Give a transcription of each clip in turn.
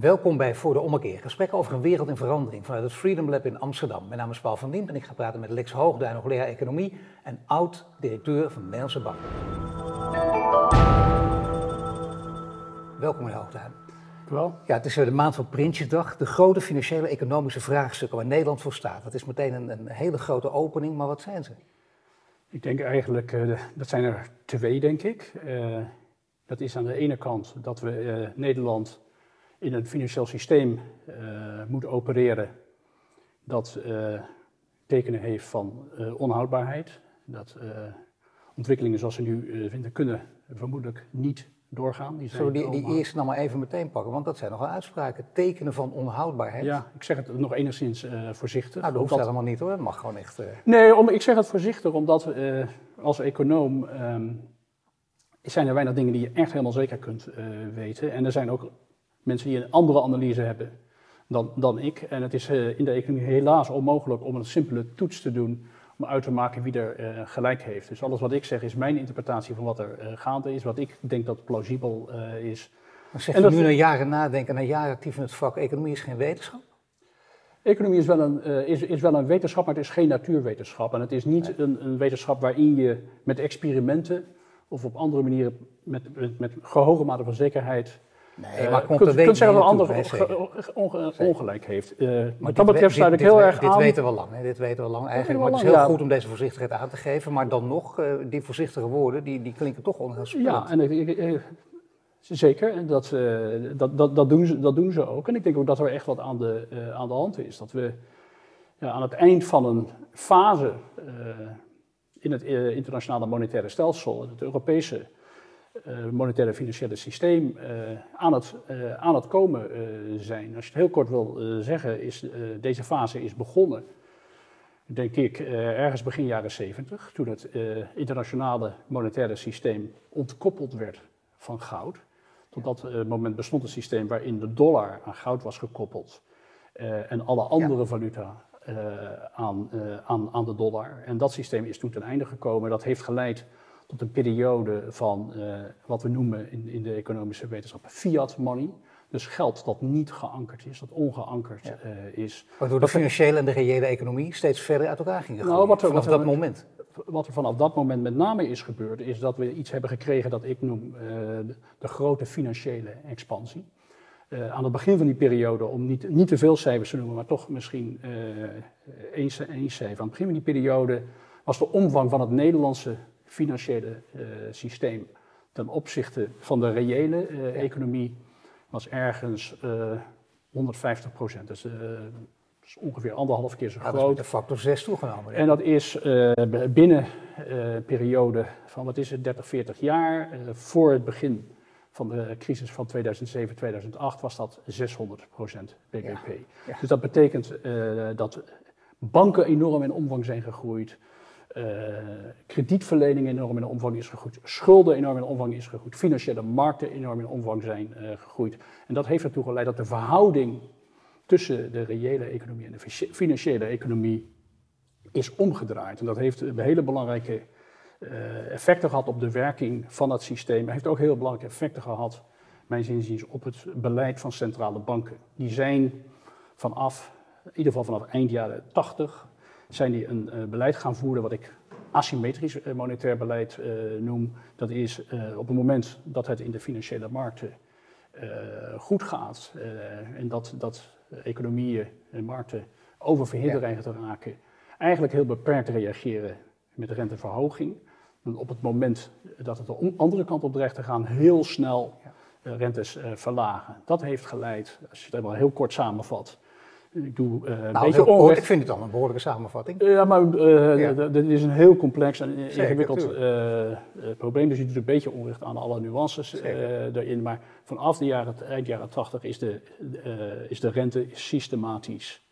Welkom bij Voor de Ommekeer. Gesprekken over een wereld in verandering vanuit het Freedom Lab in Amsterdam. Mijn naam is Paul van Diem en ik ga praten met Lex Hoogduin, hoogleraar economie en oud-directeur van de Nederlandse Bank. Welkom meneer Hoogduin. Wel. Ja, het is de maand van Prinsjesdag, de grote financiële economische vraagstukken waar Nederland voor staat. Dat is meteen een, een hele grote opening, maar wat zijn ze? Ik denk eigenlijk, uh, dat zijn er twee, denk ik. Uh, dat is aan de ene kant dat we uh, Nederland in een financieel systeem moet opereren dat tekenen heeft van onhoudbaarheid. Dat ontwikkelingen zoals ze nu vinden kunnen vermoedelijk niet doorgaan. Die Zullen we die, die eerste nou maar even meteen pakken? Want dat zijn nogal uitspraken. Tekenen van onhoudbaarheid. Ja, ik zeg het nog enigszins uh, voorzichtig. Nou, dat hoeft helemaal niet hoor. Dat mag gewoon echt... Uh... Nee, om, ik zeg het voorzichtig omdat uh, als econoom um, zijn er weinig dingen die je echt helemaal zeker kunt weten. En er zijn ook mensen die een andere analyse hebben dan, dan ik. En het is in de economie helaas onmogelijk om een simpele toets te doen om uit te maken wie er uh, gelijk heeft. Dus alles wat ik zeg is mijn interpretatie van wat er uh, gaande is, wat ik denk dat plausibel is. Maar zeg je en nu na jaren nadenken, na jaren actief in het vak, economie is geen wetenschap? Economie is wel, een, is, is wel een wetenschap, maar het is geen natuurwetenschap. En het is niet nee. een, een, wetenschap waarin je met experimenten of op andere manieren met, met, met hoge mate van zekerheid Nee, maar komt kunt, kunt zeggen dat een ander ongelijk heeft. Uh, maar dat betreft sluit ik heel erg dit aan. Dit weten we lang. Hè? Dit weten we lang eigenlijk. Maar het is heel ja. goed om deze voorzichtigheid aan te geven. Maar dan nog, uh, die voorzichtige woorden, die, die klinken toch onheilspellend. Ja, en ik, ik, zeker. En dat, uh, dat, dat, dat, doen ze, dat doen ze ook. En ik denk ook dat er echt wat aan de, aan de hand is. Dat we ja, aan het eind van een fase in het internationale monetaire stelsel, in het Europese uh, monetaire financiële systeem uh, aan, het, uh, aan het komen zijn. Als je het heel kort wil zeggen, is deze fase is begonnen, denk ik, ergens begin jaren 70, toen het internationale monetaire systeem ontkoppeld werd van goud. Tot dat moment bestond een systeem waarin de dollar aan goud was gekoppeld en alle andere ja. valuta aan, aan, aan de dollar. En dat systeem is toen ten einde gekomen. Dat heeft geleid tot een periode van uh, wat we noemen in, in, de economische wetenschappen fiat money. Dus geld dat niet geankerd is, dat ongeankerd ja. uh, is. Waardoor de financiële en de reële economie steeds verder uit elkaar gingen nou, wat er, vanaf wat er, dat moment. Wat er vanaf dat moment met name is gebeurd, is dat we iets hebben gekregen dat ik noem uh, de, de, grote financiële expansie. aan het begin van die periode, om niet, niet te veel cijfers te noemen, maar toch misschien één, één cijfer. Aan het begin van die periode was de omvang van het Nederlandse financiële uh, systeem ten opzichte van de reële ja. economie was ergens uh, 150 procent. Dus, is ongeveer anderhalf keer zo ja, groot. Dat is de factor 6 toegenomen. En dat is binnen een periode van, wat is het, 30, 40 jaar. voor het begin van de crisis van 2007, 2008 was dat 600 procent BBP. Ja. Ja. Dus dat betekent dat banken enorm in omvang zijn gegroeid. Uh, kredietverlening enorm in omvang is gegroeid, schulden enorm in omvang is gegroeid, financiële markten enorm in omvang zijn uh, gegroeid. En dat heeft ertoe geleid dat de verhouding tussen de reële economie en de financiële economie is omgedraaid. En dat heeft hele belangrijke effecten gehad op de werking van het systeem. Het heeft ook heel belangrijke effecten gehad, mijn zinziens, op het beleid van centrale banken. Die zijn vanaf, in ieder geval vanaf eind jaren 80, zijn die een uh, beleid gaan voeren wat ik asymmetrisch uh, monetair beleid uh, noem. Dat is op het moment dat het in de financiële markten goed gaat en dat, dat economieën en markten oververhit dreigen te raken, eigenlijk heel beperkt reageren met renteverhoging. En op het moment dat het de andere kant op dreigt te gaan, heel snel rentes verlagen. Dat heeft geleid, als je het helemaal heel kort samenvat, ik doe uh, een nou, beetje onrecht. Ik vind het dan een behoorlijke samenvatting. Ja, maar uh, ja. dit is een heel complex en ingewikkeld uh, probleem. Dus je doet een beetje onrecht aan alle nuances daarin. Maar vanaf de jaren, eind jaren 80 is de, is de rente systematisch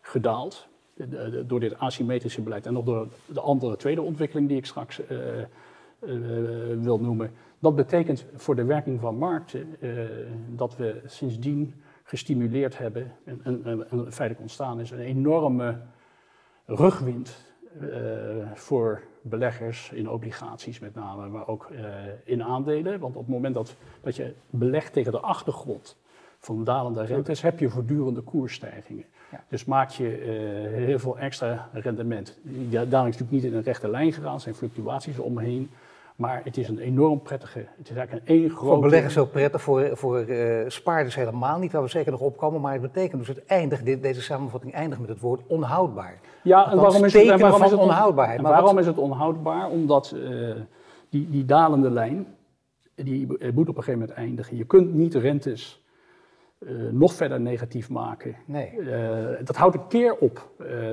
gedaald. door dit asymmetrische beleid en nog door de andere tweede ontwikkeling die ik straks wil noemen. Dat betekent voor de werking van markten dat we sindsdien gestimuleerd hebben en, en, en feitelijk ontstaan is een enorme rugwind uh, voor beleggers in obligaties met name, maar ook uh, in aandelen. Want op het moment dat, dat je belegt tegen de achtergrond van dalende rentes heb je voortdurende koersstijgingen. Ja. Dus maak je eh, heel veel extra rendement. Daling is natuurlijk niet in een rechte lijn gegaan, er zijn fluctuaties omheen. Maar het is een enorm prettige, het is eigenlijk een één grote... Voor beleggers zo prettig, voor, voor eh, spaarders helemaal niet, waar we zeker nog opkomen. Maar het betekent dus het eindigt, dit, deze samenvatting eindigt met het woord onhoudbaar. Ja, en waarom is het, en waarom is het on- onhoudbaarheid. en waarom wat- is het onhoudbaar? Omdat eh, die, die dalende lijn, die moet op een gegeven moment eindigen. Je kunt niet rentes eh, nog verder negatief maken. Nee. Dat houdt een keer op,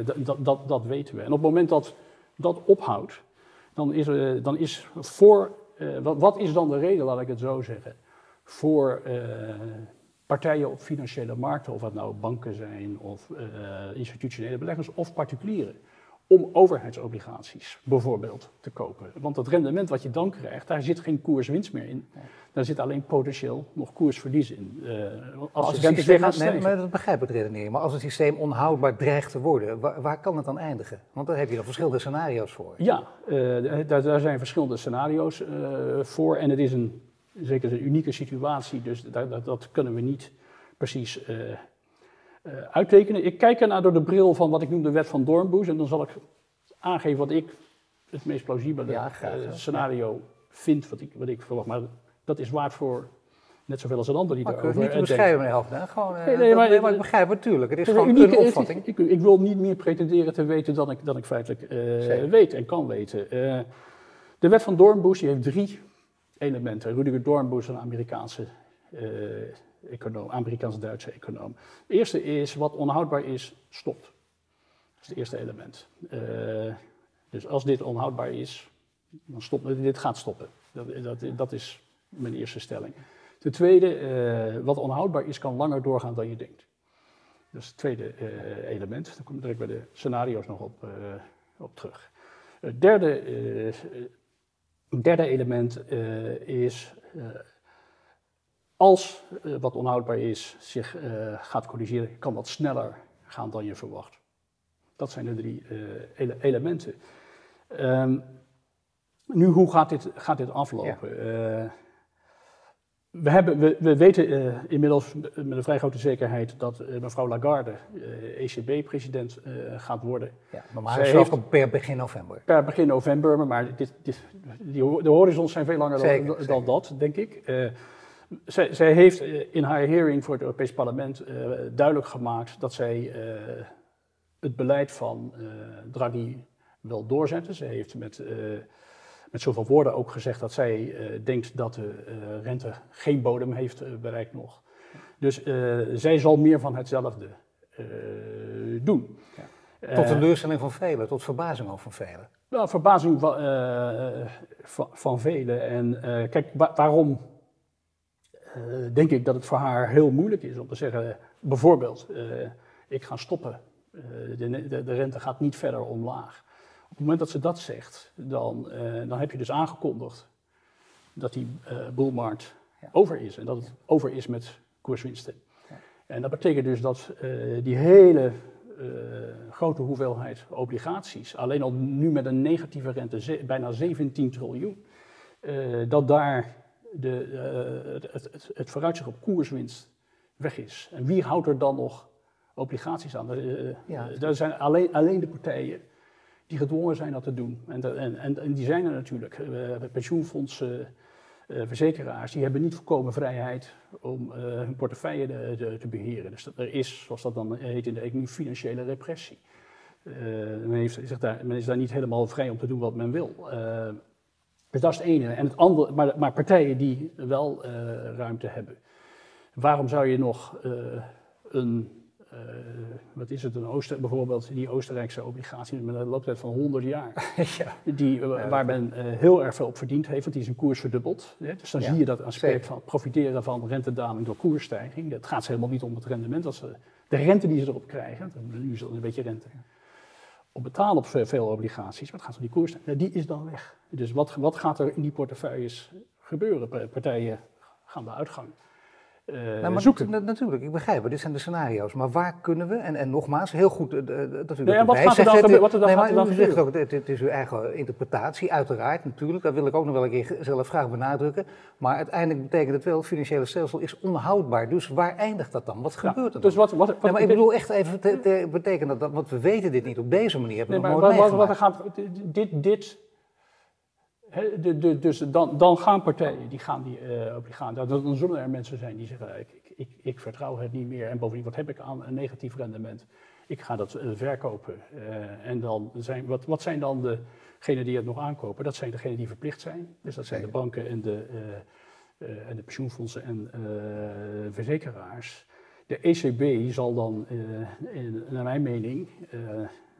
dat, dat, dat, dat weten we. En op het moment dat dat ophoudt, dan is, er- dan is voor, eh, wat, wat is dan de reden, laat ik het zo zeggen, voor eh, partijen op financiële markten, of het nou banken zijn of eh, institutionele beleggers of particulieren, om overheidsobligaties bijvoorbeeld te kopen. Want het rendement wat je dan krijgt, daar zit geen koerswinst meer in. Daar zit alleen potentieel nog koersverlies in. Eh, als Als het systeem, weer gaat nee, stijgen. maar dat begrijp ik het redenering. Maar als het systeem onhoudbaar dreigt te worden, waar, waar kan het dan eindigen? Want daar heb je dan verschillende scenario's voor. Ja, eh, daar, daar zijn verschillende scenario's eh, voor. En het is een, zeker een unieke situatie, dus daar, dat, dat kunnen we niet precies uittekenen. Ik kijk ernaar door de bril van wat ik noem de wet van Dornboes. En dan zal ik aangeven wat ik het meest plausibele Ja, graag, eh, ja. scenario vind, wat ik, wat ik verwacht. Maar dat is waard voor net zoveel als een ander die daarover niet te eh, beschrijven, meneer. Gewoon, eh, Nee, maar- nee, maar ik begrijp het natuurlijk. Het is gewoon een een unieke- opvatting. Ik, ik, ik wil niet meer pretenderen te weten dan ik, dan ik feitelijk eh, weet en kan weten. Eh, de wet van Dornboes die heeft drie elementen. Rudiger Dornboes, een Amerikaanse, eh econoom, Amerikaans-Duitse econoom. Het eerste is, wat onhoudbaar is, stopt. Dat is het eerste element. Eh, dus als dit onhoudbaar is, dan stopt dit gaat stoppen. Dat, dat, dat is mijn eerste stelling. Ten tweede, eh, wat onhoudbaar is, kan langer doorgaan dan je denkt. Dat is het tweede eh, element. Daar kom ik direct bij de scenario's nog op, op terug. Het derde, derde element is, als eh, wat onhoudbaar is zich eh, gaat corrigeren, kan dat sneller gaan dan je verwacht. Dat zijn de drie eh, ele- elementen. Ehm, nu, hoe gaat dit, gaat dit aflopen? We, hebben, we, we weten inmiddels met een vrij grote zekerheid dat mevrouw Lagarde ECB-president eh, gaat worden. Ja, normaal Zij per begin november. Per begin november, maar dit, dit, die, de horizons zijn veel langer dan- Zeker, dan, zeker. dat, denk ik. Zij, zij heeft eh, in haar hearing voor het Europees Parlement eh, duidelijk gemaakt dat zij eh, het beleid van Draghi wil doorzetten. Ze heeft met, met zoveel woorden ook gezegd dat zij denkt dat de rente geen bodem heeft bereikt nog. Dus zij zal meer van hetzelfde doen. Tot Eh, teleurstelling van velen, tot verbazing ook van velen. nou, verbazing van, van, van velen. En kijk, wa- waarom denk ik dat het voor haar heel moeilijk is om te zeggen, bijvoorbeeld, eh, ik ga stoppen, Eh, de, de, de rente gaat niet verder omlaag. Op het moment dat ze dat zegt, dan, eh, dan heb je dus aangekondigd dat die eh boelmarkt Ja. over is. En dat het over is met koerswinsten. En dat betekent dus dat eh, die hele eh, grote hoeveelheid obligaties, alleen al nu met een negatieve rente, bijna 17 triljoen, eh, dat daar de, eh, het, het, het, vooruitzicht op koerswinst weg is. En wie houdt er dan nog obligaties aan? Eh, Ja. eh, dat zijn alleen, alleen de partijen die gedwongen zijn dat te doen. En, dat- en, en, en die zijn er natuurlijk. Pensioenfondsen, verzekeraars, die hebben niet volkomen vrijheid om hun portefeuille te, beheren. Dus dat, er is, zoals dat dan heet in de economie, financiële repressie. Men, heeft, zich daar, men is daar niet helemaal vrij om te doen wat men wil. Dus dat is het ene. En het andere, maar, maar partijen die wel eh, ruimte hebben. Waarom zou je nog eh, een, eh, wat is het, een Ooster, bijvoorbeeld die Oostenrijkse obligatie met een looptijd van 100 jaar, ja. die, waar men heel erg veel op verdiend heeft, want die is een koers verdubbeld. Hè? Dus dan Ja, zie je dat aspect van profiteren van rentedaling door koersstijging. Het gaat ze helemaal niet om het rendement, dat ze, de rente die ze erop krijgen, nu is dat een beetje rente, op betalen op ve- veel obligaties, het gaat om die koersstijging, Nou, die is dan weg. Dus wat, wat gaat er in die portefeuilles gebeuren? Pa- Partijen gaan de uitgang. Uh, nou, maar zoeken. Dat, natuurlijk, ik begrijp het. Dit zijn de scenario's. Maar waar kunnen we, en, en nogmaals, heel goed uh, dat u nee, en wat gaat er dan gebeuren? Wat er dan, nee, gaat er dan u zegt ook, het, het, is uw eigen interpretatie, uiteraard, natuurlijk. Dat wil ik ook nog wel een keer zelf graag benadrukken. Maar uiteindelijk betekent het wel, het financiële stelsel is onhoudbaar. Dus waar eindigt dat dan? Wat gebeurt er dan? Dus wat, wat, wat nee, maar ik bedoel echt even, te, te, betekent dat, dat, want we weten dit niet op deze manier. Hebben nee, maar nog nooit wat, wat gaat, dit, dit He, de, de, dus dan, dan, gaan partijen, die gaan die uh, obligaties, dan, dan zullen er mensen zijn die zeggen, ik, ik, ik, vertrouw het niet meer en bovendien, wat heb ik aan een negatief rendement? Ik ga dat uh, verkopen. Uh, en dan zijn, wat, wat zijn dan degenen die het nog aankopen? Dat zijn degenen die verplicht zijn. Dus dat zijn de banken en de, en de pensioenfondsen en verzekeraars. De ECB zal dan, in, naar mijn mening,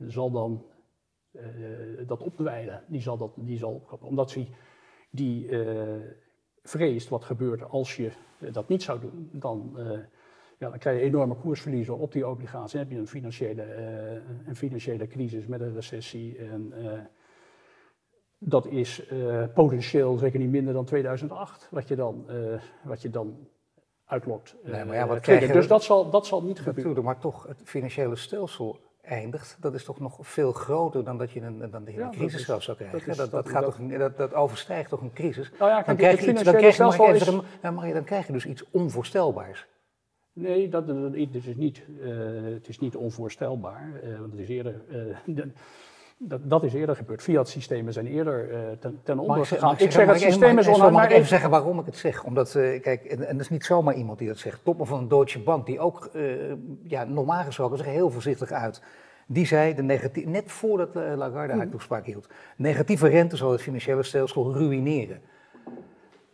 zal dan dat opwijden, die zal, dat, die zal. Omdat hij die uh, vreest wat gebeurt als je dat niet zou doen. Dan, ja, dan krijg je enorme koersverliezen op die obligaties. Dan heb je een financiële, een financiële crisis met een recessie. En, dat is potentieel zeker niet minder dan 2008, wat je dan, wat je dan uitlokt. Nee, maar ja, wat krijg je, dus dat zal, dat zal niet gebeuren. Maar toch, het financiële stelsel eindigt, dat is toch nog veel groter dan dat je een, dan een ja, crisis is, zou krijgen. Dat, is, dat, dat, gaat toch, dat, dat overstijgt toch een crisis? Nou ja, dan, krijg je iets, dan, krijg je, even, is... dan, dan krijg je dus iets onvoorstelbaars. Nee, dat, dat, dat is niet, uh, het is niet onvoorstelbaar, uh, want het is eerder... Uh, dat, dat, is eerder gebeurd. Fiat-systemen zijn eerder uh, ten, ten onder gegaan. Ik, ik, zeg, het systeem is onhoudbaar. Mag ik even zeggen waarom ik het zeg? Omdat, uh, kijk, en, en dat is niet zomaar iemand die dat zegt. Topman van een Deutsche Bank, die ook, uh, ja, normaal gesproken, zich heel voorzichtig uit. Die zei, de negatief, net voordat Lagarde haar toespraak hield, negatieve rente zal het financiële stelsel ruïneren.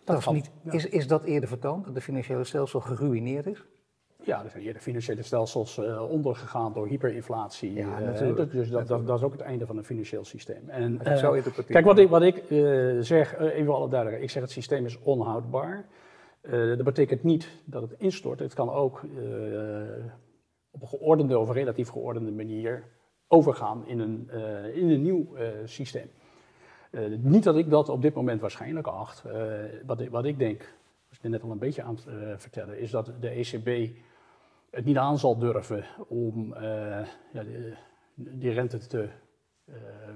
Dat is, niet, is, is dat eerder vertoond, dat het financiële stelsel geruïneerd is? Ja, er zijn eerder financiële stelsels uh, ondergegaan door hyperinflatie. Ja, uh, dus dat, dat, dat, is ook het einde van een financieel systeem. En, uh, zo kijk, wat ik, wat ik zeg, even alle duidelijkheid, ik zeg het systeem is onhoudbaar. dat betekent niet dat het instort. Het kan ook op een geordende of relatief geordende manier overgaan in een, in een nieuw systeem. Niet dat ik dat op dit moment waarschijnlijk acht. wat, ik, wat ik denk, was ik net al een beetje aan het vertellen, is dat de ECB het niet aan zal durven om ja, die, die, rente te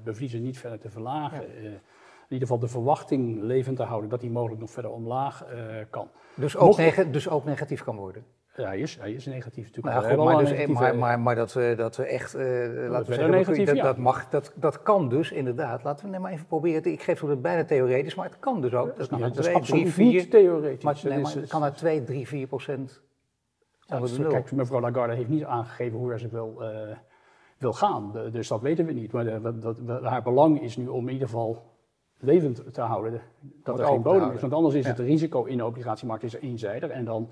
bevriezen, niet verder te verlagen. Ja. in ieder geval de verwachting levend te houden dat die mogelijk nog verder omlaag kan. Dus ook, dus ook negatief kan worden? Ja, hij is, hij is negatief natuurlijk. Nou, goed, maar, dus, negatieve, maar, maar, maar, dat we, dat we echt, uh, laten we zeggen, negatief, dat, ja. dat, mag, dat, dat kan dus inderdaad. Laten we net maar even proberen. Ik geef het bijna theoretisch, maar het kan dus ook. Dat, ja, dat is absoluut 3, niet theoretisch. Maar, nee, maar het kan uit 2, 3, 4 procent ja, Kijk, mevrouw Lagarde heeft niet aangegeven hoe ze wil, uh, wil gaan. De, dus dat weten we niet. Maar de, dat, haar belang is nu om in ieder geval levend te houden dat er geen bodem is. Want anders is ja. het risico in de obligatiemarkt is eenzijdig. En dan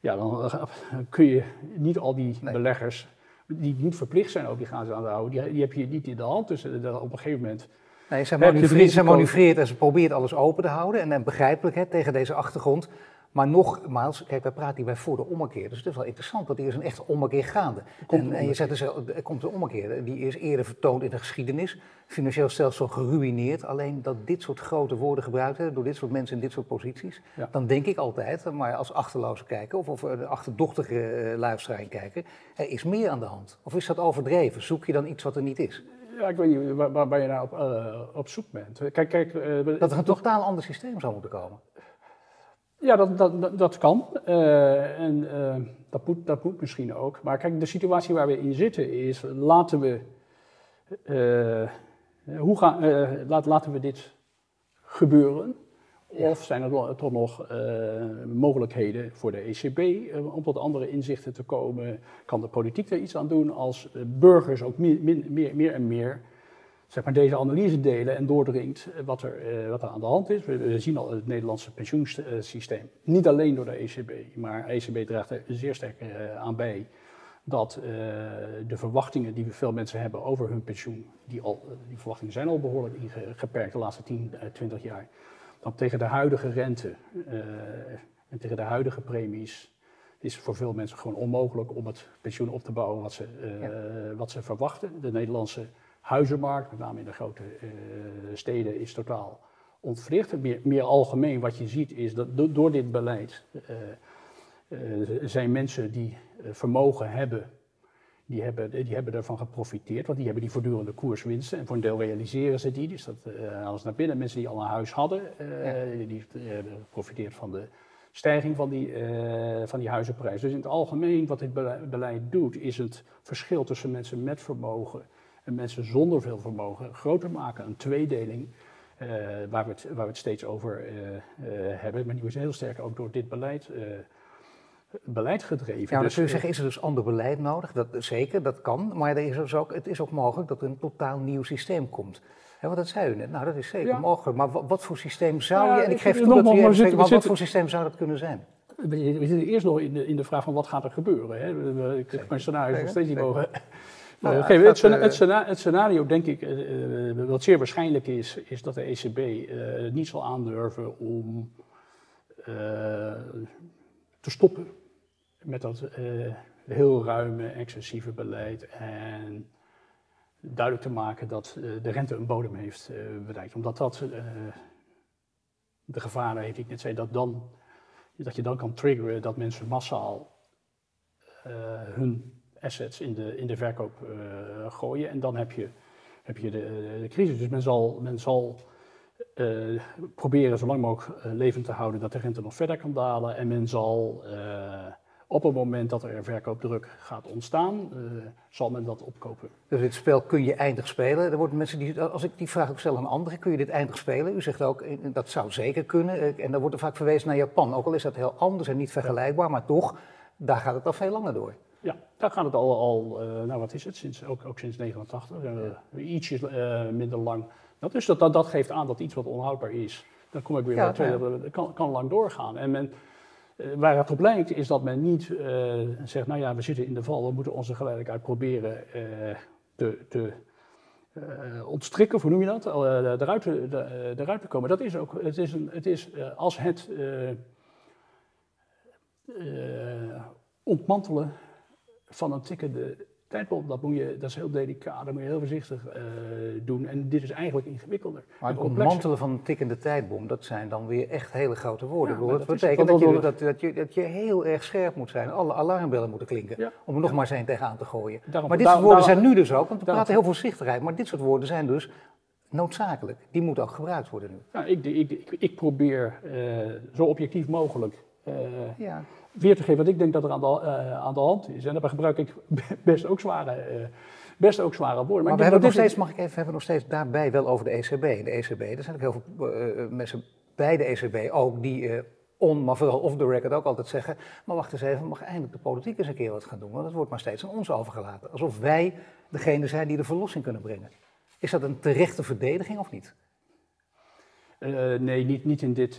ja, dan kun je niet al die nee. beleggers die niet verplicht zijn obligaties aan te houden, die, die heb je niet in de hand. Dus op een gegeven moment. Nee, ze manoeuvreert, ze manoeuvreert en ze probeert alles open te houden. En, en begrijpelijk hè, tegen deze achtergrond. Maar nogmaals, kijk, wij praten hierbij voor de ommekeer. Dus het is wel interessant, dat er is een echte ommekeer gaande. En, en, je zegt dus, er komt een ommekeer. Die is eerder vertoond in de geschiedenis. Financieel stelsel geruineerd. Alleen dat dit soort grote woorden gebruikt werden door dit soort mensen in dit soort posities. Ja. Dan denk ik altijd, maar als achterloze kijker of, of een achterdochtige uh, luisteraar kijker, er is meer aan de hand. Of is dat overdreven? Zoek je dan iets wat er niet is? Ja, ik weet niet waar, waar, waar je naar op, uh, op zoek bent. Kijk, kijk, uh, dat er een totaal ander systeem zou moeten komen. Ja, dat, dat, dat kan. Uh, en uh, dat, moet, dat moet misschien ook. Maar kijk, de situatie waar we in zitten is, laten we, uh, hoe gaan, laat, laten we dit gebeuren? Ja. Of zijn er toch nog mogelijkheden voor de ECB om tot andere inzichten te komen? Kan de politiek er iets aan doen als burgers ook meer, meer, meer en meer zeg maar, deze analyse delen en doordringt wat er, uh, wat er aan de hand is. We, we, zien al het Nederlandse pensioensysteem, niet alleen door de ECB, maar de ECB draagt er zeer sterk uh, aan bij dat uh, de verwachtingen die veel mensen hebben over hun pensioen, die, al, die verwachtingen zijn al behoorlijk ingeperkt de laatste 10, 20 jaar, dat tegen de huidige rente en tegen de huidige premies is voor veel mensen gewoon onmogelijk om het pensioen op te bouwen wat ze, ja. wat ze verwachten. De Nederlandse huizenmarkt, met name in de grote uh, steden, is totaal ontwricht. Meer, meer, algemeen wat je ziet is dat do door dit beleid uh, zijn mensen die vermogen hebben die hebben, die hebben daarvan geprofiteerd, want die hebben die voortdurende koerswinsten. En voor een deel realiseren ze die. Dus dat alles naar binnen. Mensen die al een huis hadden, die hebben geprofiteerd van de stijging van die, uh, van die huizenprijs. Dus in het algemeen, wat dit beleid doet, is het verschil tussen mensen met vermogen en mensen zonder veel vermogen groter maken. Een tweedeling. waar, we het, waar we het steeds over hebben. Maar die is heel sterk ook door dit beleid beleid gedreven. Ja, dus, kun je zeggen, is er dus ander beleid nodig? Dat, zeker, dat kan. Maar er is dus ook, het is ook mogelijk dat er een totaal nieuw systeem komt. Wat dat zei u net. Nou, dat is zeker mogelijk. Maar wat, voor systeem zou nou je... En ik geef toe dat u maar wat voor systeem zou dat kunnen zijn? We zitten eerst nog in de, in de vraag van wat gaat er gebeuren. Hè? Ik heb mijn scenario nog steeds niet mogen... Nou, ja, het, het, het, scenario, het, scenario, denk ik, uh, wat zeer waarschijnlijk is, is dat de ECB uh, niet zal aandurven om te stoppen met dat heel ruime, excessieve beleid en duidelijk te maken dat de rente een bodem heeft bereikt. Omdat dat de gevaren heeft, ik net zei, dat, dan, dat je dan kan triggeren dat mensen massaal hun assets in de, in de verkoop gooien. En dan heb je, heb je de, de crisis. Dus men zal, men zal proberen zo lang mogelijk levend te houden dat de rente nog verder kan dalen. En men zal op het moment dat er verkoopdruk gaat ontstaan, zal men dat opkopen. Dus dit spel kun je eindig spelen. Er worden mensen die, als ik die vraag ook stel aan anderen, kun je dit eindig spelen? U zegt ook, eh, dat zou zeker kunnen. Eh, en dan wordt er vaak verwezen naar Japan. Ook al is dat heel anders en niet vergelijkbaar, maar toch, daar gaat het al veel langer door. Daar gaat het al, al nou wat is het, sinds, ook, ook sinds 89, uh, ietsjes minder lang. Dat, dus dat, dat, dat, geeft aan dat iets wat onhoudbaar is, dan kom ik weer ja, bij het kan, kan lang doorgaan. En men eh, waar het op lijkt is dat men niet uh, zegt, nou ja, we zitten in de val, we moeten onze geleidelijkheid proberen uh, te, te ontstrikken, hoe noem je dat, eruit, te, eruit te komen. Dat is ook, het is, een, het is als het ontmantelen van een tikkende tijdbom, dat, moet je, dat is heel delicaat, dat moet je heel voorzichtig uh, doen. En dit is eigenlijk ingewikkelder. Maar het ontmantelen van een tikkende tijdbom, dat zijn dan weer echt hele grote woorden. Ja, dat, betekent dat, je, dat, dat, je, dat je heel erg scherp moet zijn, alle alarmbellen moeten klinken, om er nog maar eens een tegenaan te gooien. Daarom, maar dit soort woorden zijn nu dus ook, want we praten heel voorzichtigheid, maar dit soort woorden zijn dus noodzakelijk. Die moeten ook gebruikt worden nu. Ja, ik, ik, ik, ik probeer uh, zo objectief mogelijk ja weer te geven wat ik denk dat er aan de, uh, aan de hand is. En daarbij gebruik ik best ook zware, uh, best ook zware woorden. Maar, maar we hebben nog steeds, mag ik even, hebben nog steeds daarbij wel over de ECB. De ECB, er zijn ook heel veel uh, mensen bij de ECB ook die on, maar vooral off the record ook altijd zeggen, maar wacht eens even, mag eindelijk de politiek eens een keer wat gaan doen, want het wordt maar steeds aan ons overgelaten. Alsof wij degene zijn die de verlossing kunnen brengen. Is dat een terechte verdediging of niet? Nee, niet, niet in dit,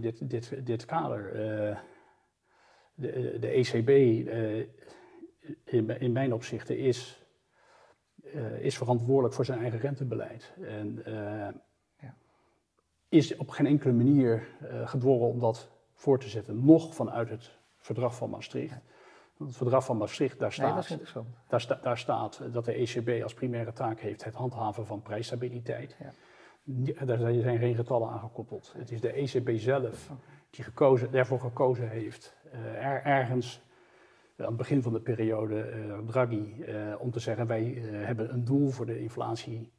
dit, dit, dit kader de, de ECB eh, in, in, mijn opzichten is, is verantwoordelijk voor zijn eigen rentebeleid. En ja. is op geen enkele manier gedwongen om dat voor te zetten, nog vanuit het verdrag van Maastricht. Het verdrag van Maastricht, daar staat, nee, daar, sta, daar, staat dat de ECB als primaire taak heeft het handhaven van prijsstabiliteit. Ja. Daar zijn geen getallen aan gekoppeld. Het is de ECB zelf die gekozen, daarvoor gekozen heeft eh, er, ergens aan het begin van de periode eh, Draghi om te zeggen wij hebben een doel voor de inflatie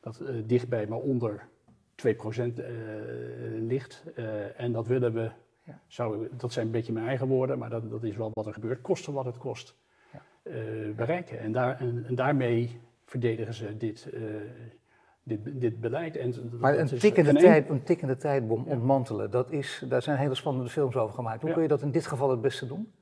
dat dichtbij maar onder 2% ligt. en dat willen we, ja. zou, dat zijn een beetje mijn eigen woorden, maar dat, dat is wel wat er gebeurt, kosten wat het kost, ja. bereiken. En, daar, en, en, daarmee verdedigen ze dit, dit, dit beleid. En maar een tikkende, tijd, een tikkende tijdbom ontmantelen, dat is, daar zijn hele spannende films over gemaakt. Hoe kun je dat in dit geval het beste doen?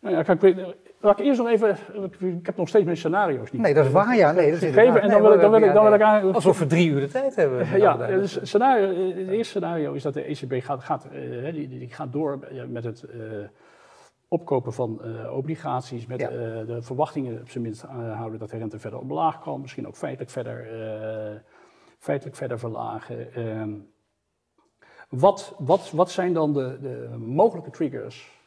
Nou ja, kijk, laat ik eerst nog even, ik heb nog steeds mijn scenario's niet. Nee, dat is waar, ja. Nee, dat is gegeven, en dan wil ik, dan wil ik, dan wil ik aan... Alsof we drie uur de tijd hebben. Ja, dus scenario, het eerste scenario is dat de ECB gaat, gaat, uh, die, die gaat door met het... Opkopen van uh, obligaties met uh, de verwachtingen op zijn minst uh, houden dat de rente verder omlaag kan, misschien ook feitelijk verder, feitelijk verder verlagen. Ehm, wat, wat, wat zijn dan de, de mogelijke triggers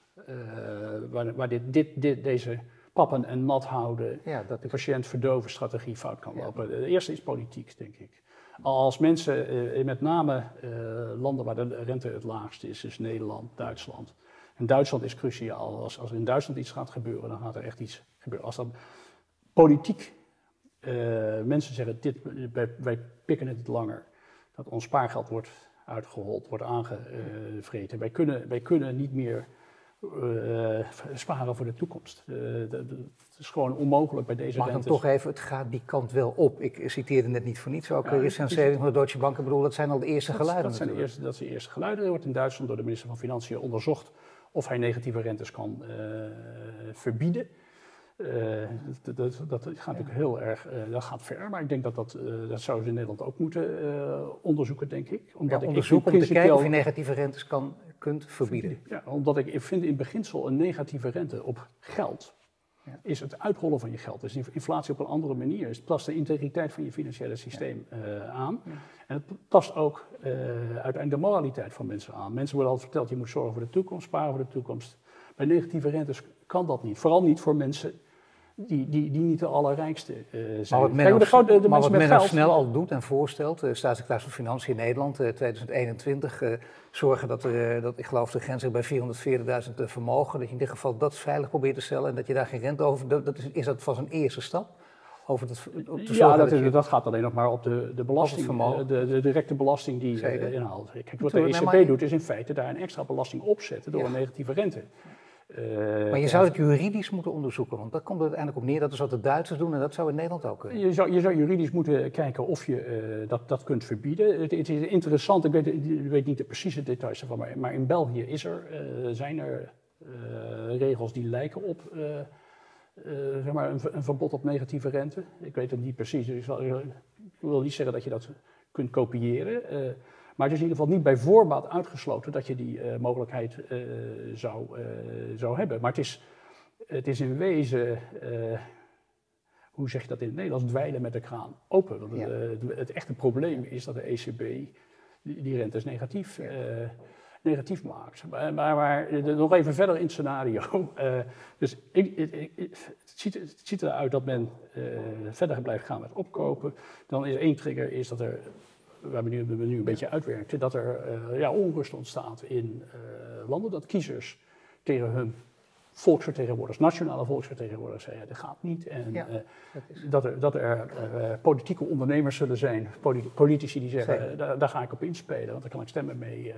waar, waar dit, dit, dit, deze pappen en nat houden, ja, dat de patiënt verdoven strategie fout kan lopen? De eerste is politiek, denk ik. Als mensen, met name landen waar de rente het laagst is, dus Nederland, Duitsland, En Duitsland is cruciaal. Als, als in Duitsland iets gaat gebeuren, dan gaat er echt iets gebeuren. Als dan politiek uh, mensen zeggen, dit, wij, wij, pikken het niet langer, dat ons spaargeld wordt uitgehold, wordt aangevreten. Wij kunnen, wij kunnen niet meer uh, sparen voor de toekomst. Uh, het is gewoon onmogelijk bij deze Mag rentes. dan toch even, het gaat die kant wel op. Ik citeerde net niet voor niets ook ja, recensering van de Deutsche Bank. Ik bedoel, dat zijn al de eerste dat, geluiden dat zijn, de eerste, dat zijn de eerste geluiden. Er wordt in Duitsland door de minister van Financiën onderzocht of hij negatieve rentes kan uh, verbieden. Dat, dat, dat, gaat natuurlijk heel erg, dat gaat ver, maar ik denk dat dat, dat zouden ze in Nederland ook moeten onderzoeken, denk ik. Omdat ja, onderzoeken om te kijken of je negatieve rentes kan kunt verbieden. Ja, omdat ik vind in beginsel een negatieve rente op geld. Is het uitrollen van je geld. Dus inflatie op een andere manier. Het tast de integriteit van je financiële systeem uh, aan. En het tast ook uh, uiteindelijk de moraliteit van mensen aan. Mensen worden altijd verteld, je moet zorgen voor de toekomst, sparen voor de toekomst. Bij negatieve rentes kan dat niet. Vooral niet voor mensen die, die, die niet de allerrijkste uh, zijn. Maar wat men, Kijk, de, grote, de maar wat men geld, snel al doet en voorstelt, uh, staatssecretaris van Financiën in Nederland, uh, 2021, zorgen dat, er, dat ik geloof de grens bij 440.000 vermogen, dat je in dit geval dat veilig probeert te stellen en dat je daar geen rente over, dat, dat is, is dat van een eerste stap? Over te ja, dat, dat, je, dat, gaat alleen nog maar op de, de belasting, de, de, directe belasting die je inhaalt. Kijk, wat de ECB maar, doet is in feite daar een extra belasting opzetten door ja. een negatieve rente. Uh, maar je zou het juridisch moeten onderzoeken, want dat komt er uiteindelijk op neer. Dat is wat de Duitsers doen en dat zou in Nederland ook kunnen. Je zou, je zou juridisch moeten kijken of je uh, dat, dat kunt verbieden. Het, het, is interessant, ik weet, ik weet niet de precieze details ervan, maar, maar in België is er, uh, zijn er regels die lijken op zeg maar een, een, verbod op negatieve rente. Ik weet het niet precies, dus ik, zal, ik wil niet zeggen dat je dat kunt kopiëren. Maar het is in ieder geval niet bij voorbaat uitgesloten dat je die uh, mogelijkheid uh, zou, uh, zou hebben. Maar het is, het is in wezen, hoe zeg je dat in het Nederlands, dweilen met de kraan open. Want ja. het, het, echte probleem is dat de ECB die, die rentes negatief, negatief maakt. Maar, maar, maar nog even verder in het scenario. dus ik, ik, ik, het, ziet, het ziet eruit dat men verder blijft gaan met opkopen. Dan is één trigger is dat er waar we nu, we nu een beetje uitwerkten, dat er uh, ja, onrust ontstaat in uh, landen, dat kiezers tegen hun volksvertegenwoordigers, nationale volksvertegenwoordigers zeggen, dat gaat niet. En ja, uh, dat, dat, er, dat er politieke ondernemers zullen zijn, politici die zeggen, daar, daar, ga ik op inspelen, want daar kan ik stemmen mee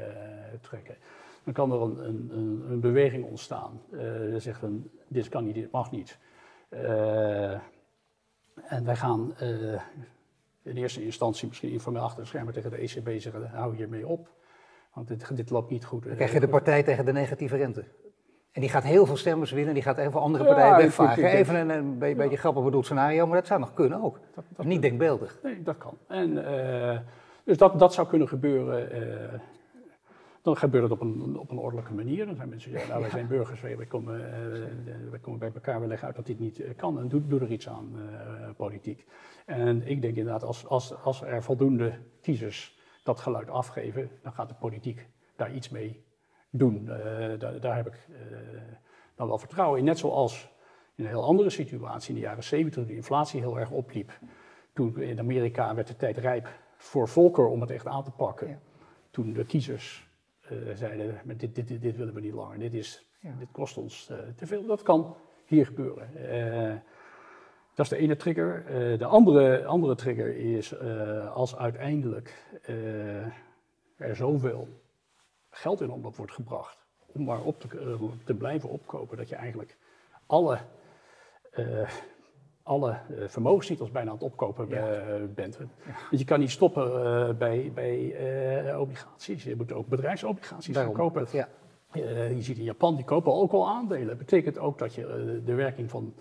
trekken. Dan kan er een, een, een beweging ontstaan. Uh, zegt een, dit kan niet, dit mag niet. en wij gaan in eerste instantie misschien informeel achter de schermen tegen de ECB zeggen, hou hiermee op, want dit, dit loopt niet goed. Dan krijg je de partij tegen de negatieve rente. En die gaat heel veel stemmers winnen, die gaat heel veel andere partijen ja, wegvagen. Even een, een beetje ja. grappig bedoeld scenario, maar dat zou nog kunnen ook. Dat, dat niet denkbeeldig. Nee, dat kan. En, uh, dus dat, dat zou kunnen gebeuren. Uh, dan gebeurt het op een, op een ordelijke manier. Dan zijn mensen, ja, nou, wij zijn burgers, wij, komen, uh, wij komen bij elkaar, we leggen uit dat dit niet kan en doe, doe er iets aan, politiek. En ik denk inderdaad, als, als, als er voldoende kiezers dat geluid afgeven, dan gaat de politiek daar iets mee doen. Daar, daar, heb ik dan wel vertrouwen in. Net zoals in een heel andere situatie in de jaren 70, toen de inflatie heel erg opliep. Toen in Amerika werd de tijd rijp voor Volcker om het echt aan te pakken. Ja. Toen de kiezers uh, zeiden, dit, dit, dit, dit, willen we niet langer, dit, is, ja. dit kost ons te veel. Dat kan hier gebeuren. Dat is de ene trigger. De andere, andere trigger is als uiteindelijk er zoveel geld in omloop wordt gebracht om maar op te, te blijven opkopen, dat je eigenlijk alle, alle vermogenstitels bijna aan het opkopen ja. bent. Ja. Dus je kan niet stoppen bij, bij obligaties. Je moet ook bedrijfsobligaties Daarom, gaan kopen. Ja. je ziet in Japan, die kopen ook al aandelen. Dat betekent ook dat je de werking van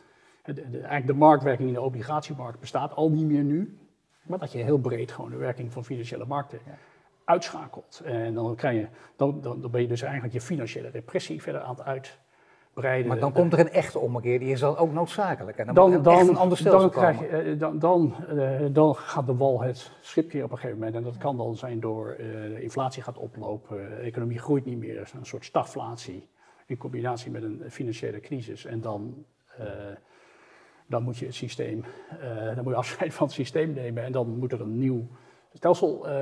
de, de, eigenlijk de marktwerking in de obligatiemarkt bestaat al niet meer nu. Maar dat je heel breed gewoon de werking van financiële markten ja. uitschakelt. En dan, krijg je, dan, dan, dan, ben je dus eigenlijk je financiële repressie verder aan het Maar dan komt er een echte ommekeer, die is dan ook noodzakelijk. En dan, dan, moet dan echt een ander stelsel dan, je, dan, dan, uh, dan gaat de wal het schipje op een gegeven moment. En dat kan dan zijn door uh, de inflatie gaat oplopen, de economie groeit niet meer, een soort stagflatie. In combinatie met een financiële crisis. En dan... Uh, dan moet je het systeem, uh, dan moet je afscheid van het systeem nemen en dan moet er een nieuw stelsel uh,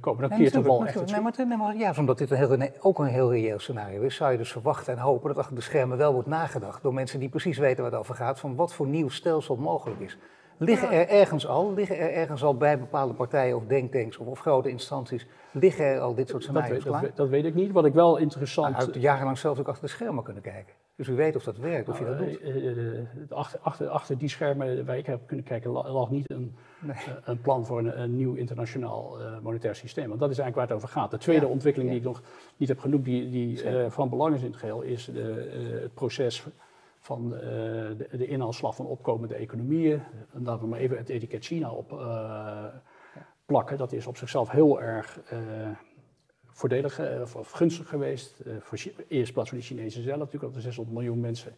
komen. Dan keert er wel echt nee, maar, nee, maar ja, omdat dit een heel, ook een heel reëel scenario is, zou je dus verwachten en hopen dat achter de schermen wel wordt nagedacht door mensen die precies weten waar het over gaat, van wat voor nieuw stelsel mogelijk is. Liggen er ergens al, liggen er ergens al bij bepaalde partijen of denktanks of, of grote instanties, liggen er al dit soort scenario's dat, dat, dat, weet ik niet. Wat ik wel interessant... Nou, uit jarenlang zelf ook achter de schermen kunnen kijken. Dus u weet of dat werkt, of je dat nou, doet. Eh, eh, eh, achter, achter, achter die schermen waar ik heb kunnen kijken, lag niet een, een plan voor een, een nieuw internationaal monetair systeem. Want dat is eigenlijk waar het over gaat. De tweede ontwikkeling die ik nog niet heb genoemd, die, die van belang is in het geheel, is de, het proces van de, de inhaalslag van opkomende economieën. En laten we maar even het etiket China op plakken. Dat is op zichzelf heel erg voordelig eh, of, gunstig geweest. Uh, voor eerst plaats voor de Chinezen zelf, natuurlijk al de 600 miljoen mensen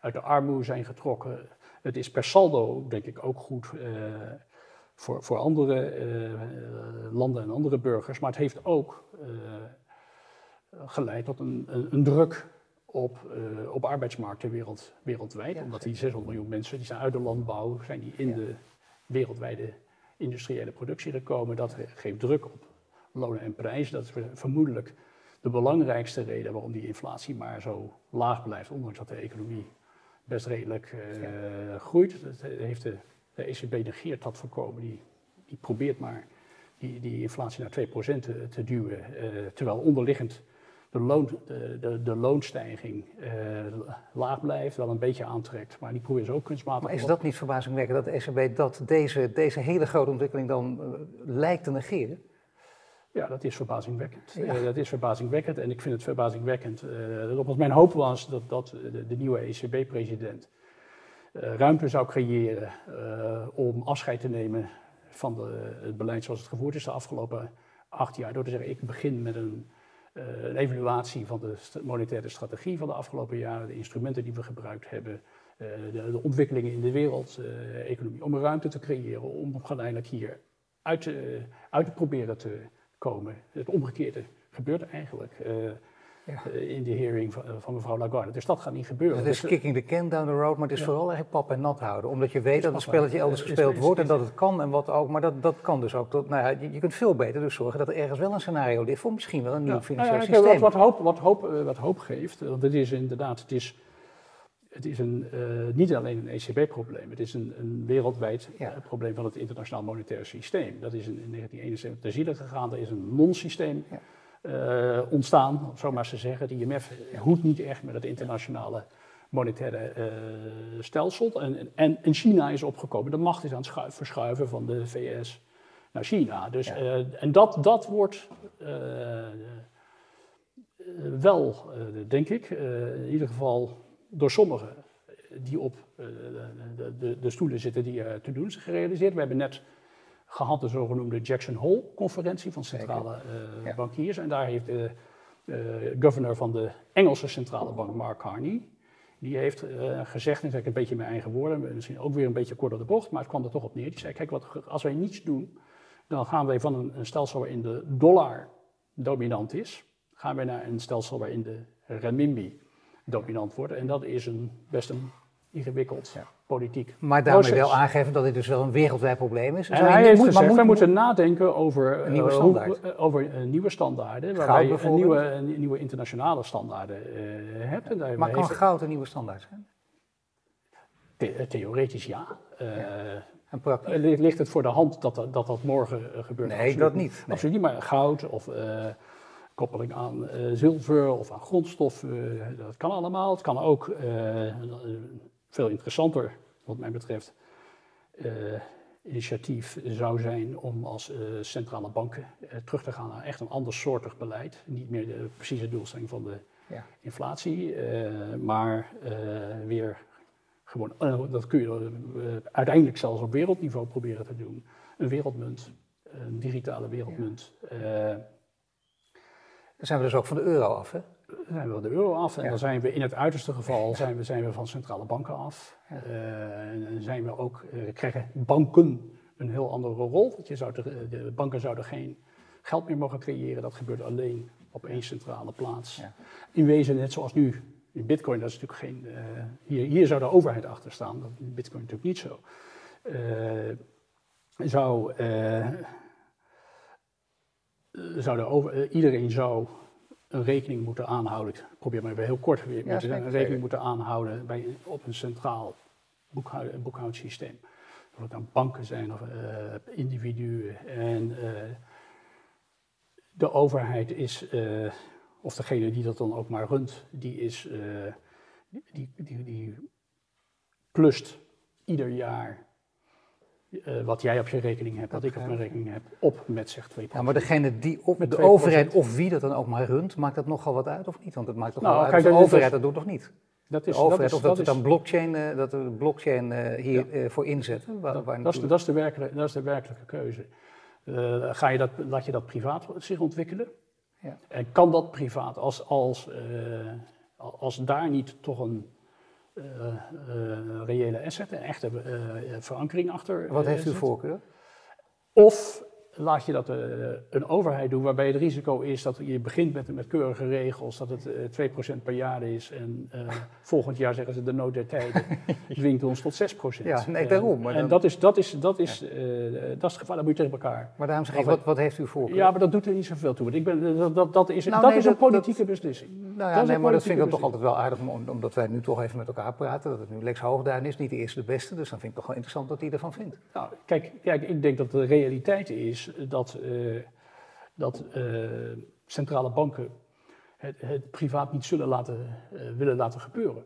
uit de armoede zijn getrokken. Het is per saldo, denk ik, ook goed uh, voor, voor andere landen en andere burgers. Maar het heeft ook geleid tot een, een, een druk op, op arbeidsmarkten wereld, wereldwijd. Omdat die 600 miljoen mensen, die zijn uit de landbouw, zijn die in de wereldwijde industriële productie gekomen. Dat geeft druk op lonen en prijzen. Dat is vermoedelijk de belangrijkste reden waarom die inflatie maar zo laag blijft, ondanks dat de economie best redelijk uh, groeit. Dat heeft de, de, ECB negeert dat voorkomen. Die, die probeert maar die, die inflatie naar 2% te, te duwen, uh, terwijl onderliggend de, loon, de, de, de loonstijging uh, laag blijft, wel een beetje aantrekt, maar die probeert ze ook kunstmatig. Maar is dat niet verbazingwekkend dat de ECB dat deze, deze hele grote ontwikkeling dan lijkt te negeren? Ja, dat is verbazingwekkend. Uh, dat is verbazingwekkend en ik vind het verbazingwekkend. Uh, dat mijn hoop was dat, dat de, de nieuwe ECB-president uh, ruimte zou creëren om afscheid te nemen van de, het beleid zoals het gevoerd is de afgelopen acht jaar. Door te zeggen, ik begin met een, een evaluatie van de monetaire strategie van de afgelopen jaren, de instrumenten die we gebruikt hebben, de, de, ontwikkelingen in de wereldeconomie, om ruimte te creëren om geleidelijk hier uit, uit te proberen te komen. Het omgekeerde gebeurt eigenlijk uh, ja. uh, in de hearing van, van, mevrouw Lagarde. Dus dat gaat niet gebeuren. Het is dus, kicking the can down the road, maar het is ja. vooral eigenlijk pap en nat houden. Omdat je weet dat het spelletje elders gespeeld is, wordt en dat het kan en wat ook. Maar dat, dat kan dus ook. Tot, nou ja, je, je, kunt veel beter dus zorgen dat er ergens wel een scenario ligt voor misschien wel een nieuw financieel nou systeem. Wat, wat, hoop, wat, hoop, wat hoop geeft, want het is inderdaad, het is het is een, uh, niet alleen een ECB-probleem, het is een, een wereldwijd ja. uh, probleem van het internationaal monetair systeem. Dat is in, in 1971 ter ziele gegaan, er is een non-systeem ja. uh, ontstaan, om zo maar te zeggen. De IMF hoedt niet echt met het internationale monetaire stelsel. En, en, en, China is opgekomen, de macht is aan het verschuiven van de VS naar China. Dus, ja. en dat, dat wordt wel, denk ik, in ieder geval door sommigen die op eh, de, de, de stoelen zitten die er te doen is gerealiseerd. We hebben net gehad de zogenoemde Jackson Hole-conferentie van centrale uh, bankiers. En daar heeft de governor van de Engelse centrale bank, Mark Carney, die heeft uh, gezegd, en zeg ik een beetje mijn eigen woorden, misschien ook weer een beetje kort op de bocht, maar het kwam er toch op neer. Die zei, kijk, wat, als wij niets doen, dan gaan wij van een, een stelsel waarin de dollar dominant is, gaan wij naar een stelsel waarin de renminbi dominant worden. En dat is een, best een ingewikkeld ja. politiek Maar daarmee wel aangeven dat dit dus wel een wereldwijd probleem is. En hij heeft gezegd, wij moeten nadenken over uh, nieuwe, standaard. uh, over, uh, nieuwe standaarden. Waarbij je een nieuwe, nieuwe internationale standaarden hebt. En maar kan goud een nieuwe standaard zijn? The theoretisch ja. ja. En ligt het voor de hand dat dat, dat, dat morgen gebeurt? Nee, dat niet. Nee. Absoluut niet, maar goud of koppeling aan uh, zilver of aan grondstoffen. dat kan allemaal. Het kan ook uh, veel interessanter, wat mij betreft, initiatief zou zijn om als centrale banken terug te gaan naar echt een andersoortig beleid. Niet meer de precieze doelstelling van de ja. inflatie, maar weer gewoon, dat kun je uiteindelijk zelfs op wereldniveau proberen te doen. Een wereldmunt, een digitale wereldmunt. Ja dan zijn we dus ook van de euro af, hè? Dan zijn we van de euro af. En dan zijn we in het uiterste geval zijn we, zijn we van centrale banken af. Ja. Uh, en zijn we ook, uh, krijgen banken een heel andere rol. Want je zou de, de, banken zouden geen geld meer mogen creëren. Dat gebeurt alleen op één centrale plaats. Ja. In wezen net zoals nu in bitcoin, dat is natuurlijk geen... Uh, hier, hier zou de overheid achter staan. Dat is in bitcoin natuurlijk niet zo. zou zou de over, iedereen zou een rekening moeten aanhouden. Ik probeer maar even heel kort weer Ja, te zeggen. Een rekening moeten aanhouden bij, op een centraal boekhoud, boekhoudsysteem. Of het dan banken zijn of eh, individuen. En eh, de overheid is, eh, of degene die dat dan ook maar runt, die is, eh, die, die, die plust ieder jaar eh, wat jij op je rekening hebt, wat ik op mijn rekening heb, op met zeg 2 Ja, maar degene die op Met de 2%. overheid of wie dat dan ook maar runt, maakt dat nogal wat uit of niet? Want het maakt toch Nou, wel uit kijk, of de dat overheid dat doet of niet. Dat De is, overheid, dat is, of dat dat we dan blockchain, eh, dat we blockchain hier eh, voor inzetten. Waar, waar dat, is de, dat, is de werkelijke, dat is de werkelijke keuze. Ga je dat, laat je dat privaat zich ontwikkelen? Ja. En kan dat privaat, als, als, als daar niet toch een reële asset, een echte eh, verankering achter Wat eh, heeft u voorkeur? Of laat je dat eh, een overheid doen, waarbij het risico is dat je begint met, met keurige regels, dat het eh 2% per jaar is en eh, volgend jaar zeggen ze de nood der tijden dwingt ons tot 6%. Ja, nee, Eh, daarom, maar en dan- dat is, dat is, dat is, eh, dat is het gevaar, dat moet je tegen elkaar. Maar daarom zeg ik, wat, wat heeft u voorkeur? Ja, maar dat doet er niet zoveel toe. Want ik ben, dat, dat, dat is, Nou, dat nee, is een politieke beslissing. Nou ja, nee, maar dat vind ik dan toch altijd wel aardig, om- omdat wij nu toch even met elkaar praten. Dat het nu Lex Hoogduin is, niet de eerste de beste. Dus dan vind ik toch wel interessant wat hij ervan vindt. Nou, kijk, kijk, ik denk dat de realiteit is dat, eh, dat eh, centrale banken het, het privaat niet zullen laten, eh, willen laten gebeuren.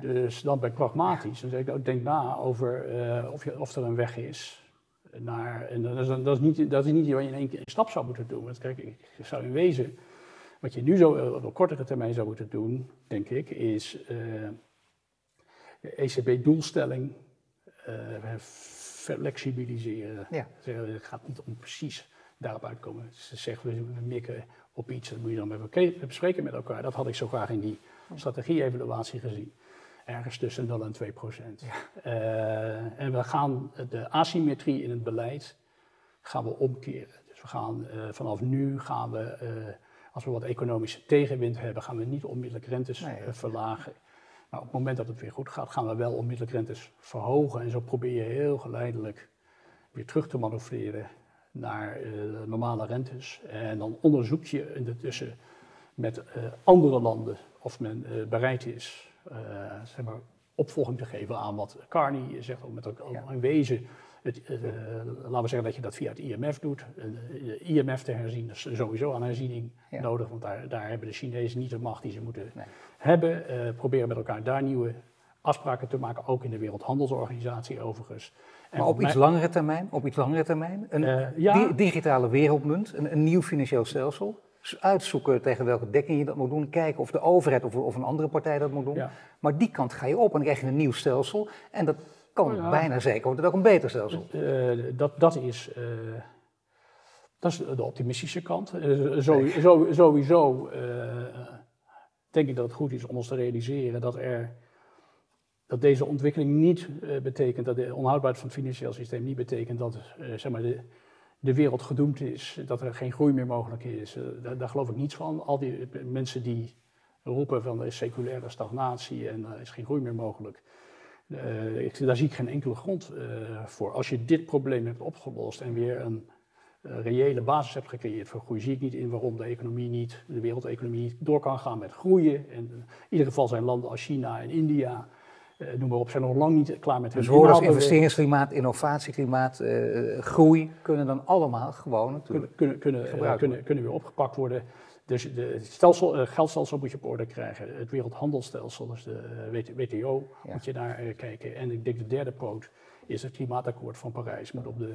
Dus dan ben ik pragmatisch. Dan zeg ik, nou, denk na over of, je, of er een weg is. Naar, en dat is, dat, is niet, dat is niet wat je in één keer een stap zou moeten doen. Want kijk, ik zou in wezen, wat je nu zo op een kortere termijn zou moeten doen, denk ik, is de ECB-doelstelling eh, flexibiliseren. Ja. Zeggen, Het gaat niet om precies daarop uitkomen. Ze zeggen, we mikken op iets, dat moet je dan met elkaar bespreken met elkaar. Dat had ik zo graag in die strategie-evaluatie gezien. Ergens tussen 0 en 2 procent. Eh, en we gaan de asymmetrie in het beleid gaan we omkeren. Dus we gaan eh, vanaf nu gaan we, eh, als we wat economische tegenwind hebben, gaan we niet onmiddellijk rentes Nee. verlagen. Maar op het moment dat het weer goed gaat, gaan we wel onmiddellijk rentes verhogen. En zo probeer je heel geleidelijk weer terug te manoeuvreren naar eh, normale rentes. En dan onderzoek je intussen met eh, andere landen of men eh, bereid is zeg maar, opvolging te geven aan wat Carney zegt, ook met ook Ja. in wezen. Het, eh, laten we zeggen dat je dat via het IMF doet. Eh, IMF te herzien is sowieso aan herziening Ja. nodig, want daar, daar hebben de Chinezen niet de macht die ze moeten Nee. hebben. Eh, proberen met elkaar daar nieuwe afspraken te maken, ook in de Wereldhandelsorganisatie overigens. En Maar op iets langere termijn, op iets langere termijn, een ja. di- digitale wereldmunt, een, een nieuw financieel stelsel. Uitzoeken tegen welke dekking je dat moet doen, kijken of de overheid of, of een andere partij dat moet doen. Ja. Maar die kant ga je op en dan krijg je een nieuw stelsel. En dat kan Ja. bijna zeker worden ook een beter stelsel. Eh, dat, dat, is, eh, dat is de optimistische kant. Eh, zo- zo- sowieso denk ik dat het goed is om ons te realiseren dat, er, dat deze ontwikkeling niet betekent, dat de onhoudbaarheid van het financieel systeem niet betekent dat zeg maar de, de wereld gedoemd is, dat er geen groei meer mogelijk is. Daar, daar geloof ik niets van. Al die mensen die roepen van er is seculaire stagnatie en er is geen groei meer mogelijk. Eh, ik, daar zie ik geen enkele grond eh, voor. Als je dit probleem hebt opgelost en weer een eh, reële basis hebt gecreëerd voor groei, zie ik niet in waarom de economie niet, de wereldeconomie niet door kan gaan met groeien. En in ieder geval zijn landen als China en India, noem maar op, zijn nog lang niet klaar met hun Dus woorden als investeringsklimaat, innovatieklimaat, eh, groei kunnen dan allemaal gewoon natuurlijk. kunnen, kunnen, kunnen, eh, kunnen, kunnen weer opgepakt worden. Dus het stelsel, eh, geldstelsel moet je op orde krijgen. Het wereldhandelsstelsel, dus de eh, WT WTO, Ja. moet je naar eh, kijken. En ik denk de derde poot is het klimaatakkoord van Parijs. Moet op de,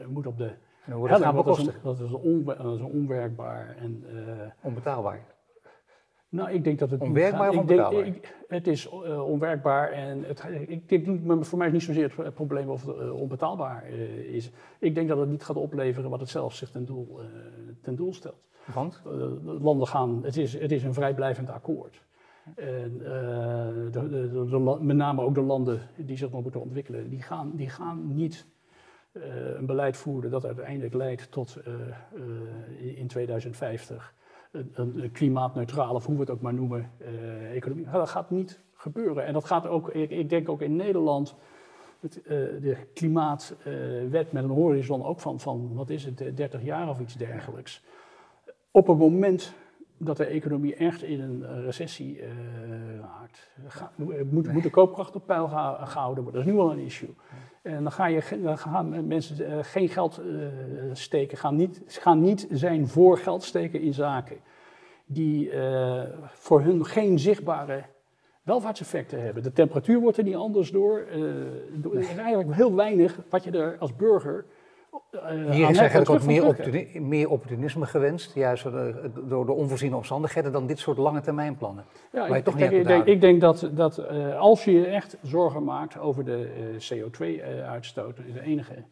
eh, moet op de En gaan want dat is, een- dat, is onwerkbaar. En, eh, Onbetaalbaar. Nou, ik denk dat het niet Onwerkbaar gaat- of ik denk- ik- het is eh, onwerkbaar en het, ik denk maar voor mij is niet zozeer het probleem of het eh, onbetaalbaar eh, is. Ik denk dat het niet gaat opleveren wat het zelf zich ten doel, ten doel stelt. Want? De landen gaan, het is, het is een vrijblijvend akkoord. En de, de, met name ook de landen die zich nog moeten ontwikkelen, die gaan, die gaan niet een beleid voeren dat uiteindelijk leidt tot in 2050 een, een, een klimaatneutrale, of hoe we het ook maar noemen, eh, economie. Dat gaat niet gebeuren. En dat gaat ook, ik, denk ook in Nederland, het, eh, de klimaatwet met een horizon ook van, van, wat is het, eh, 30 jaar of iets dergelijks. op het moment dat de economie echt in een recessie uh, raakt, moet, moet, de koopkracht op peil gehouden worden. Dat is nu al een issue. En dan, ga je, dan gaan mensen uh, geen geld uh, steken, gaan niet, gaan niet zijn voor geld steken in zaken die voor hun geen zichtbare welvaartseffecten hebben. De temperatuur wordt er niet anders door. er is eigenlijk heel weinig wat je er als burger uh, Hier is eigenlijk ook meer, meer, opportunisme gewenst, juist door de onvoorziene omstandigheden, dan dit soort lange termijn plannen. Ja, ik, toch niet ik, denk, ik, denk, dat, dat uh, als je je echt zorgen maakt over de uh, CO2-uitstoot, de enige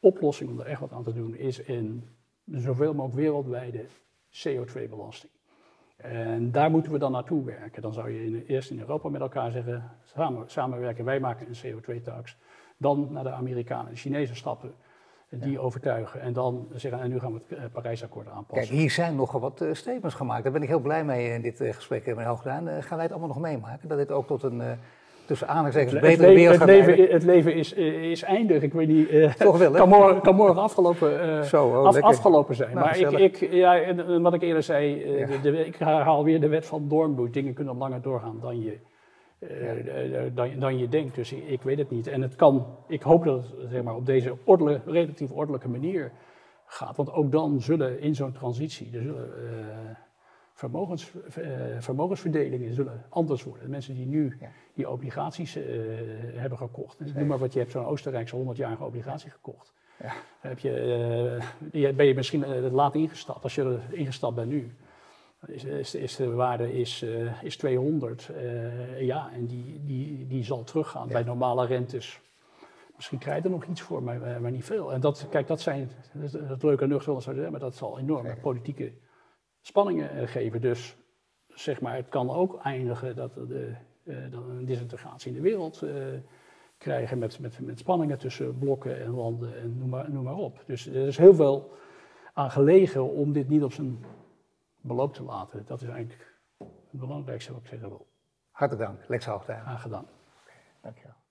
oplossing om er echt wat aan te doen, is een zoveel mogelijk wereldwijde CO2-belasting. En daar moeten we dan naartoe werken. Dan zou je in, eerst in Europa met elkaar zeggen, samen, samenwerken, wij maken een CO2-tax. Dan naar de Amerikanen en de Chinezen stappen die overtuigen. En dan zeggen, en nu gaan we het uh, Parijsakkoord aanpassen. Kijk, hier zijn nogal wat uh, statements gemaakt. Daar ben ik heel blij mee in dit uh, gesprek, meneer Hoogdaan. gaan wij het allemaal nog meemaken? Dat dit ook tot een, tussen aanhalingstekens, betere wereld gaat het leven, het leven is, is eindig. Ik weet niet, Toch wel, kan, morgen, kan morgen afgelopen, Zo, oh, af, afgelopen zijn. Nou, maar ik, ik, ja, wat ik eerder zei, de, de, ik herhaal weer de wet van Dornbusch. Dingen kunnen langer doorgaan dan je uh, dan, dan, je denkt. Dus ik, ik, weet het niet. En het kan, ik hoop dat het zeg maar, op deze relatief ordelijke manier gaat. Want ook dan zullen in zo'n transitie, er zullen uh, vermogens, uh, vermogensverdelingen zullen anders worden. De mensen die nu die obligaties hebben gekocht. Dus noem maar wat, je hebt zo'n Oostenrijkse 100-jarige obligatie gekocht. Ja. Heb je, ben je misschien laat ingestapt, als je er ingestapt bent nu is, is, de waarde is, uh, is 200. Uh, eh, ja, en die, die, die zal teruggaan bij normale rentes. Misschien krijg je er nog iets voor, maar, maar niet veel. En dat, kijk, dat zijn, dat, dat leuke nucht zullen zeggen, maar dat zal enorme politieke spanningen geven. Dus zeg maar, het kan ook eindigen dat we een disintegratie in de wereld krijgen met, met, met spanningen tussen blokken en landen en noem maar, noem maar op. Dus er is heel veel aan gelegen om dit niet op zijn beloop te laten. Dat is eigenlijk het belangrijkste wat ik zeggen wil. Hartelijk dank, Lex Hoogtijn. Graag gedaan. Okay, dankjewel.